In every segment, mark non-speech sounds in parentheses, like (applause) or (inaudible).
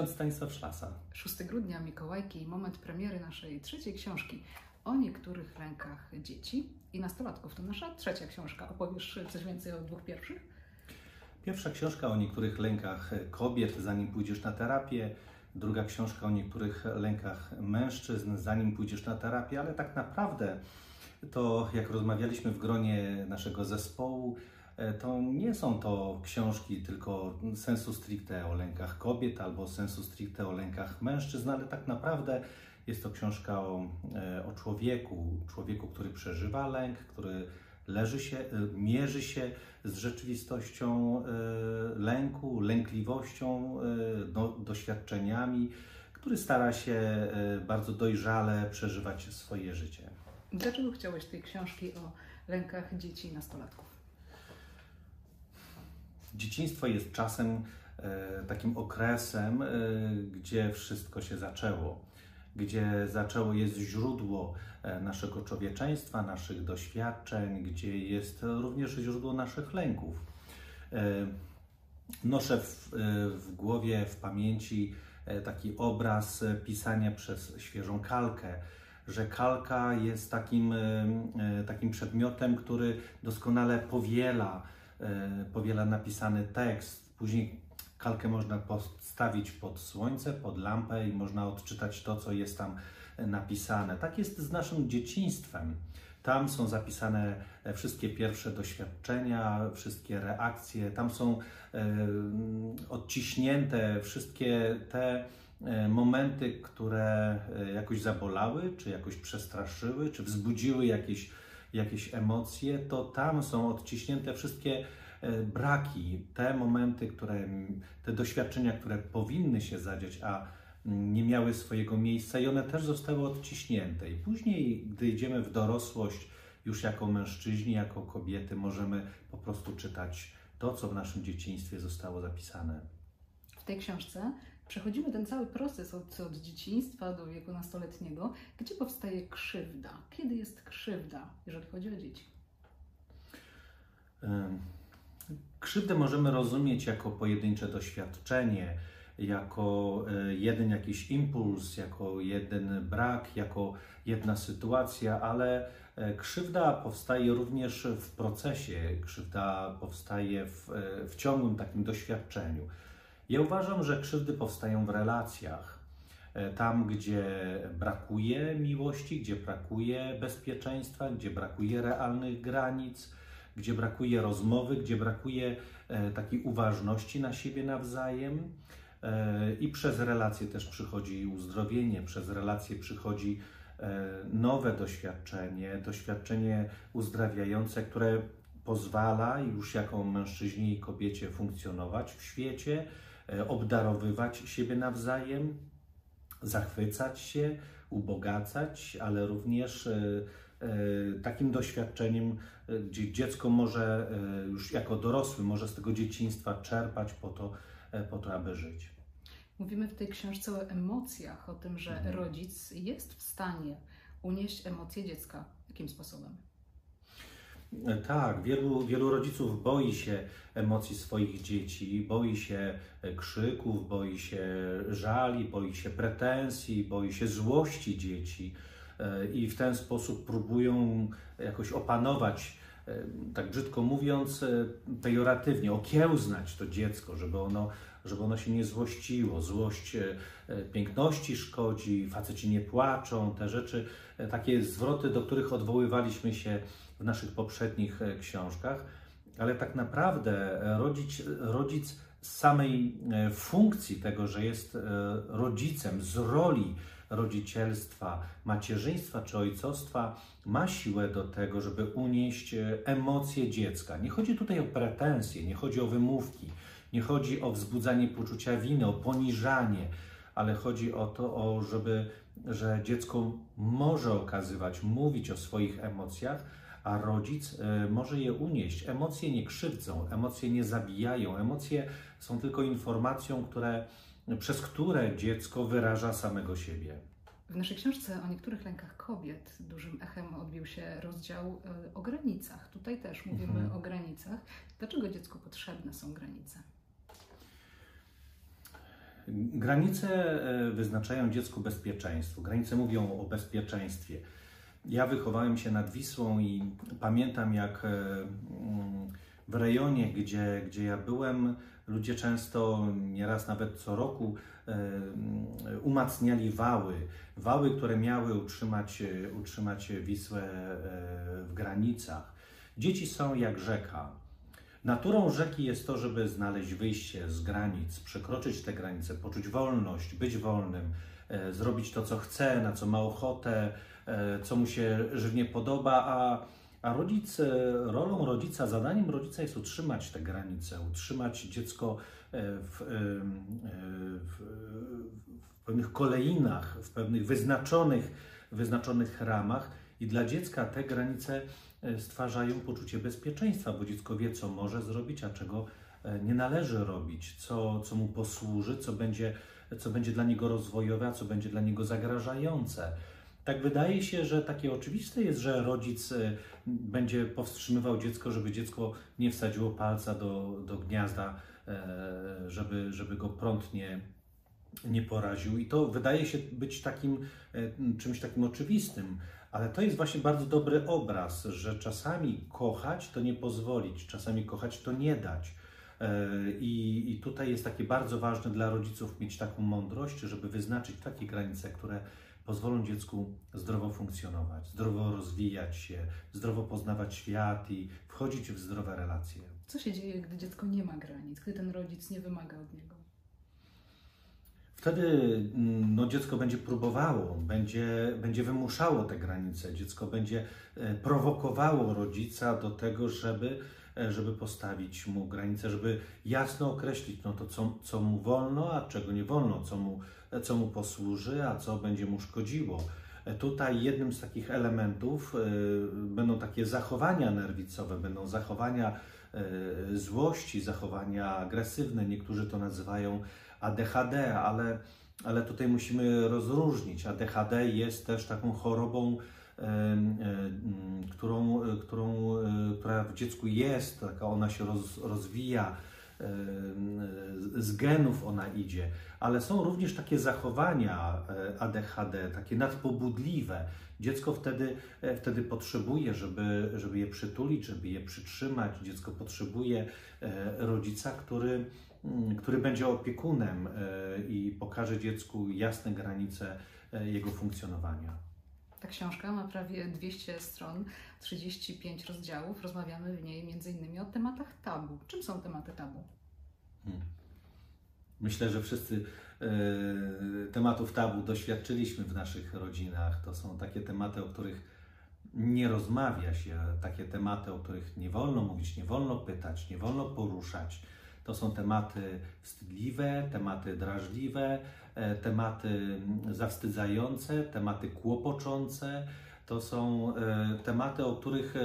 ksiądz Stanisław Szlasa. 6 grudnia, Mikołajki, moment premiery naszej trzeciej książki o niektórych rękach dzieci i nastolatków. To nasza trzecia książka. Opowiesz coś więcej o dwóch pierwszych? Pierwsza książka o niektórych lękach kobiet, zanim pójdziesz na terapię. Druga książka o niektórych lękach mężczyzn, zanim pójdziesz na terapię, ale tak naprawdę to, jak rozmawialiśmy w gronie naszego zespołu, to nie są to książki tylko sensu stricte o lękach kobiet albo sensu stricte o lękach mężczyzn, ale tak naprawdę jest to książka o, e, o człowieku, człowieku, który przeżywa lęk, który leży się, e, mierzy się z rzeczywistością lęku, lękliwością, do, doświadczeniami, który stara się bardzo dojrzale przeżywać swoje życie. Dlaczego chciałeś tej książki o lękach dzieci i nastolatków? Dzieciństwo jest czasem e, takim okresem, e, gdzie wszystko się zaczęło, gdzie zaczęło jest źródło e, naszego człowieczeństwa, naszych doświadczeń, gdzie jest również źródło naszych lęków. Noszę w, w głowie, w pamięci taki obraz pisania przez świeżą kalkę że kalka jest takim, takim przedmiotem, który doskonale powiela powiela napisany tekst. Później kalkę można postawić pod słońce, pod lampę i można odczytać to, co jest tam napisane. Tak jest z naszym dzieciństwem. Tam są zapisane e, wszystkie pierwsze doświadczenia, wszystkie reakcje, tam są e, odciśnięte wszystkie te momenty, które jakoś zabolały, czy jakoś przestraszyły, czy wzbudziły jakieś jakieś emocje, to tam są odciśnięte wszystkie e, braki, te momenty, które, te doświadczenia, które powinny się zadziać, a nie miały swojego miejsca i one też zostały odciśnięte. I później, gdy idziemy w dorosłość, już jako mężczyźni, jako kobiety, możemy po prostu czytać to, co w naszym dzieciństwie zostało zapisane. W tej książce przechodzimy ten cały proces od, od dzieciństwa do wieku nastoletniego, gdzie powstaje krzywda. Kiedy jest krzywda, jeżeli chodzi o dzieci? Krzywdę możemy rozumieć jako pojedyncze doświadczenie, jako e, jeden jakiś impuls, jako jeden brak, jako jedna sytuacja, ale e, krzywda powstaje również w procesie, krzywda powstaje w, e, w ciągłym takim doświadczeniu. Ja uważam, że krzywdy powstają w relacjach. E, tam, gdzie brakuje miłości, gdzie brakuje bezpieczeństwa, gdzie brakuje realnych granic, gdzie brakuje rozmowy, gdzie brakuje e, takiej uważności na siebie nawzajem. E, I przez relacje też przychodzi uzdrowienie, przez relacje przychodzi nowe doświadczenie, doświadczenie uzdrawiające, które pozwala już jako mężczyźnie i kobiecie funkcjonować w świecie, obdarowywać siebie nawzajem, zachwycać się, ubogacać, ale również e, e, takim doświadczeniem, gdzie dziecko może już jako dorosły, może z tego dzieciństwa czerpać po to, po to aby żyć. Mówimy w tej książce o emocjach, o tym, że mhm. rodzic jest w stanie unieść emocje dziecka. Jakim sposobem? Tak, wielu, wielu rodziców boi się emocji swoich dzieci, boi się krzyków, boi się żali, boi się pretensji, boi się złości dzieci e, i w ten sposób próbują jakoś opanować, e, tak brzydko mówiąc, e, pejoratywnie, okiełznać to dziecko, żeby ono, żeby ono się nie złościło. Złość piękności szkodzi, faceci nie płaczą, te rzeczy, takie zwroty, do których odwoływaliśmy się w naszych poprzednich e, książkach, ale tak naprawdę e, rodzic, rodzic z samej e, funkcji tego, że jest rodzicem, z roli rodzicielstwa, macierzyństwa czy ojcostwa, ma siłę do tego, żeby unieść emocje dziecka. Nie chodzi tutaj o pretensje, nie chodzi o wymówki, nie chodzi o wzbudzanie poczucia winy, o poniżanie, ale chodzi o to, o żeby, że dziecko może okazywać, mówić o swoich emocjach, a rodzic e, może je unieść. Emocje nie krzywdzą, emocje nie zabijają, emocje są tylko informacją, które, przez które dziecko wyraża samego siebie. W naszej książce o niektórych lękach kobiet dużym echem odbił się rozdział e, o granicach. Tutaj też mówimy mhm. o granicach. Dlaczego dziecku potrzebne są granice? Granice e, wyznaczają dziecku bezpieczeństwo. Granice mówią o bezpieczeństwie. Ja wychowałem się nad Wisłą i pamiętam, jak e, w rejonie, gdzie, gdzie ja byłem, ludzie często, nieraz nawet co roku, e, umacniali wały. Wały, które miały utrzymać, utrzymać Wisłę w granicach. Dzieci są jak rzeka. Naturą rzeki jest to, żeby znaleźć wyjście z granic, przekroczyć te granice, poczuć wolność, być wolnym, e, zrobić to, co chce, na co ma ochotę, e, co mu się żywnie podoba, a, a rodzic, e, rolą rodzica, zadaniem rodzica jest utrzymać te granice, utrzymać dziecko w, w, w pewnych kolejnach, w pewnych wyznaczonych, wyznaczonych ramach i dla dziecka te granice E, stwarzają poczucie bezpieczeństwa, bo dziecko wie, co może zrobić, a czego e, nie należy robić, co, co mu posłuży, co będzie, co będzie dla niego rozwojowe, a co będzie dla niego zagrażające. Tak wydaje się, że takie oczywiste jest, że rodzic e, będzie powstrzymywał dziecko, żeby dziecko nie wsadziło palca do, do gniazda, żeby, żeby go prąd nie, nie poraził. I to wydaje się być takim czymś takim oczywistym. Ale to jest właśnie bardzo dobry obraz, że czasami kochać to nie pozwolić, czasami kochać to nie dać. E, I, I tutaj jest takie bardzo ważne dla rodziców mieć taką mądrość, żeby wyznaczyć takie granice, które pozwolą dziecku zdrowo funkcjonować, zdrowo rozwijać się, zdrowo poznawać świat i wchodzić w zdrowe relacje. Co się dzieje, gdy dziecko nie ma granic, gdy ten rodzic nie wymaga od niego? Wtedy mm, no, dziecko będzie próbowało, będzie, będzie wymuszało te granice, dziecko będzie e, prowokowało rodzica do tego, żeby, e, żeby postawić mu granice, żeby jasno określić no, to, co, co mu wolno, a czego nie wolno, co mu, co mu posłuży, a co będzie mu szkodziło. E, tutaj jednym z takich elementów y, będą takie zachowania nerwicowe, będą zachowania y, złości, zachowania agresywne. Niektórzy to nazywają ADHD, ale, ale tutaj musimy rozróżnić. ADHD jest też taką chorobą, którą, którą, e, która w dziecku jest, taka ona się roz, rozwija, z genów ona idzie, ale są również takie zachowania e, ADHD, takie nadpobudliwe. Dziecko wtedy, e, wtedy potrzebuje, żeby, żeby je przytulić, żeby je przytrzymać. Dziecko potrzebuje rodzica, który, Mm, który będzie opiekunem e, i pokaże dziecku jasne granice e, jego funkcjonowania. Ta książka ma prawie 200 stron, 35 rozdziałów. Rozmawiamy w niej m.in. o tematach tabu. Czym są tematy tabu? Hmm. Myślę, że wszyscy e, tematów tabu doświadczyliśmy w naszych rodzinach. To są takie tematy, o których nie rozmawia się, takie tematy, o których nie wolno mówić, nie wolno pytać, nie wolno poruszać to są tematy wstydliwe, tematy drażliwe, e, tematy mm, zawstydzające, tematy kłopoczące. To są e, tematy, o których e,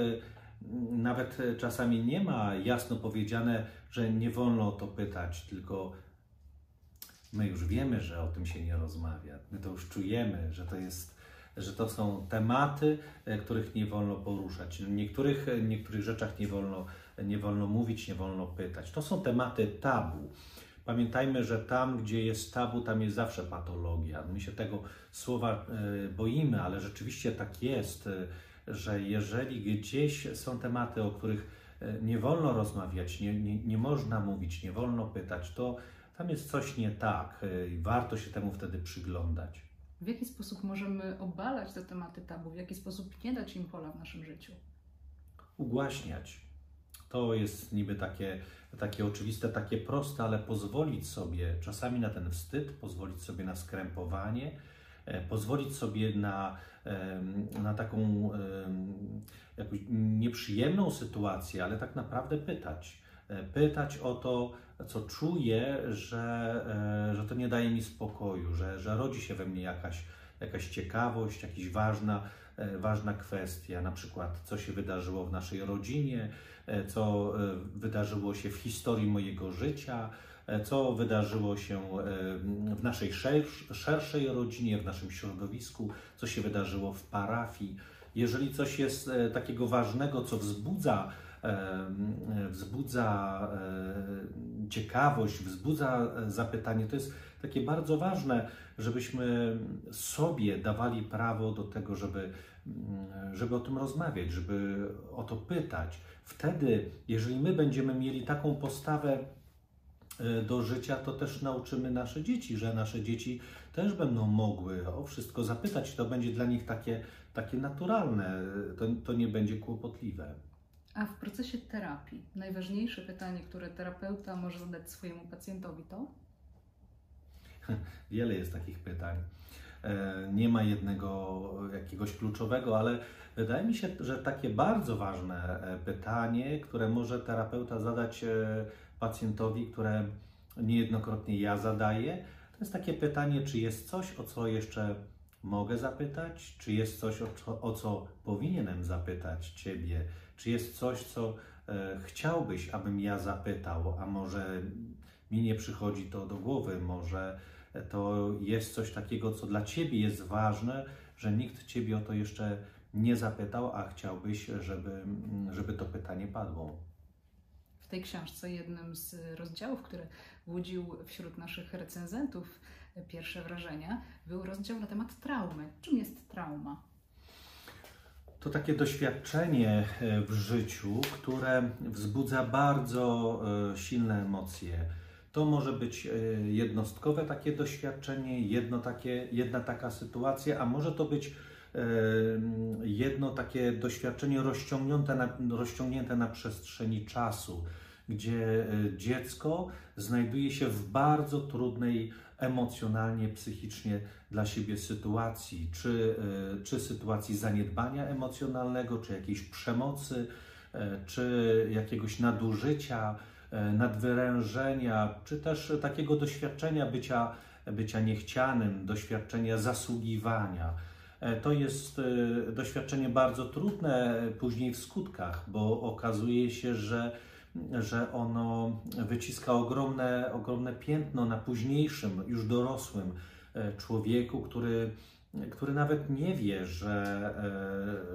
nawet czasami nie ma jasno powiedziane, że nie wolno o to pytać, tylko my już wiemy, że o tym się nie rozmawia. My to już czujemy, że to jest że to są tematy, których nie wolno poruszać. Niektórych, niektórych rzeczach nie wolno nie wolno mówić, nie wolno pytać. To są tematy tabu. Pamiętajmy, że tam, gdzie jest tabu, tam jest zawsze patologia. My się tego słowa e, boimy, ale rzeczywiście tak jest, e, że jeżeli gdzieś są tematy, o których e, nie wolno rozmawiać, nie, nie, nie można mówić, nie wolno pytać, to tam jest coś nie tak i warto się temu wtedy przyglądać. W jaki sposób możemy obalać te tematy tabu? W jaki sposób nie dać im pola w naszym życiu? Ugłaśniać to jest niby takie, takie oczywiste, takie proste, ale pozwolić sobie czasami na ten wstyd, pozwolić sobie na skrępowanie, e, pozwolić sobie na, na taką jakąś nieprzyjemną sytuację, ale tak naprawdę pytać. E, pytać o to, co czuję, że, e, że to nie daje mi spokoju, że, że rodzi się we mnie jakaś, jakaś ciekawość, jakaś ważna, ważna kwestia, na przykład co się wydarzyło w naszej rodzinie, E, co e, wydarzyło się w historii mojego życia, e, co wydarzyło się w naszej szerszej rodzinie, w naszym środowisku, co się wydarzyło w parafii. Jeżeli coś jest takiego ważnego, co wzbudza, wzbudza ciekawość, wzbudza zapytanie, to jest, takie bardzo ważne, żebyśmy sobie dawali prawo do tego, żeby, żeby o tym rozmawiać, żeby o to pytać. Wtedy, jeżeli my będziemy mieli taką postawę e, do życia, to też nauczymy nasze dzieci, że nasze dzieci też będą mogły o wszystko zapytać. To będzie dla nich takie, takie naturalne, to, to nie będzie kłopotliwe. A w procesie terapii najważniejsze pytanie, które terapeuta może zadać swojemu pacjentowi to? (laughs) Wiele jest takich pytań. E, nie ma jednego jakiegoś kluczowego, ale wydaje mi się, że takie bardzo ważne e, pytanie, które może terapeuta zadać e, pacjentowi, które niejednokrotnie ja zadaję, to jest takie pytanie, czy jest coś, o co jeszcze mogę zapytać, czy jest coś, o co, o co powinienem zapytać Ciebie, czy jest coś, co e, chciałbyś, abym ja zapytał, a może mi nie przychodzi to do głowy, może to jest coś takiego, co dla Ciebie jest ważne, że nikt Ciebie o to jeszcze nie zapytał, a chciałbyś, żeby, żeby to pytanie padło. W tej książce jednym z rozdziałów, który budził wśród naszych recenzentów pierwsze wrażenia, był rozdział na temat traumy. Czym jest trauma? To takie doświadczenie e, w życiu, które wzbudza bardzo e, silne emocje. To może być e, jednostkowe takie doświadczenie, jedno takie, jedna taka sytuacja, a może to być jedno takie doświadczenie rozciągnięte na, rozciągnięte na przestrzeni czasu, gdzie dziecko znajduje się w bardzo trudnej emocjonalnie, psychicznie dla siebie sytuacji, czy, e, czy sytuacji zaniedbania emocjonalnego, czy jakiejś przemocy, e, czy jakiegoś nadużycia, e, nadwyrężenia, czy też takiego doświadczenia bycia, bycia niechcianym, doświadczenia zasługiwania. To jest doświadczenie bardzo trudne później w skutkach, bo okazuje się, że że ono wyciska ogromne, ogromne piętno na późniejszym, już dorosłym e, człowieku, który, który nawet nie wie, że,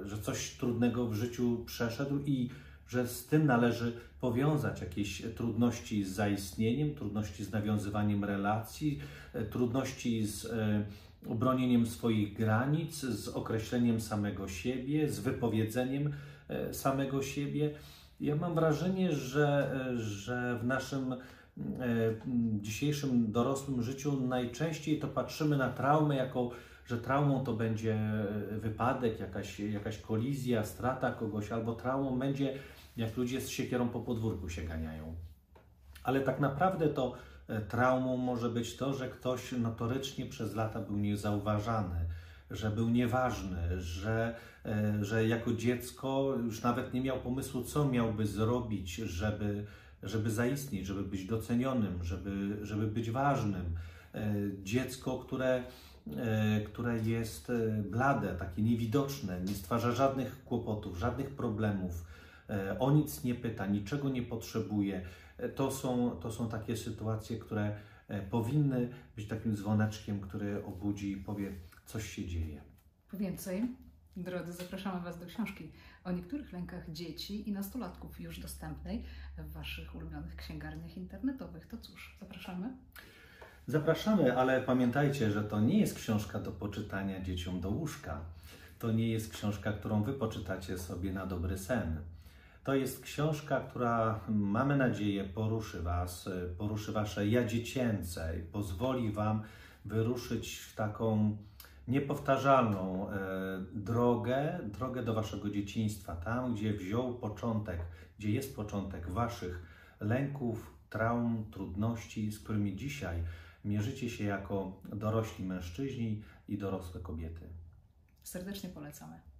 e, że coś trudnego w życiu przeszedł i że z tym należy powiązać jakieś trudności z zaistnieniem, trudności z nawiązywaniem relacji, e, trudności z obronieniem swoich granic, z określeniem samego siebie, z wypowiedzeniem samego siebie. Ja mam wrażenie, że, że w naszym e, dzisiejszym dorosłym życiu najczęściej to patrzymy na traumę jako, że traumą to będzie wypadek, jakaś, jakaś kolizja, strata kogoś, albo traumą będzie, jak ludzie z siekierą po podwórku się ganiają. Ale tak naprawdę to e, traumą może być to, że ktoś notorycznie przez lata był niezauważany, że był nieważny, że, e, że jako dziecko już nawet nie miał pomysłu, co miałby zrobić, żeby, żeby zaistnieć, żeby być docenionym, żeby, żeby być ważnym. E, dziecko, które, które jest blade, takie niewidoczne, nie stwarza żadnych kłopotów, żadnych problemów, o nic nie pyta, niczego nie potrzebuje. To są, to są takie sytuacje, które powinny być takim dzwoneczkiem, który obudzi i powie, coś się dzieje. Po więcej, drodzy, zapraszamy Was do książki o niektórych lękach dzieci i nastolatków już dostępnej w Waszych ulubionych księgarniach internetowych. To cóż, zapraszamy? Zapraszamy, ale pamiętajcie, że to nie jest książka do poczytania dzieciom do łóżka. To nie jest książka, którą Wy poczytacie sobie na dobry sen. To jest książka, która mamy nadzieję poruszy Was, poruszy Wasze ja dziecięce i pozwoli Wam wyruszyć w taką niepowtarzalną e, drogę, drogę do waszego dzieciństwa, tam gdzie wziął początek, gdzie jest początek waszych lęków, traum, trudności, z którymi dzisiaj mierzycie się jako dorośli mężczyźni i dorosłe kobiety. Serdecznie polecamy.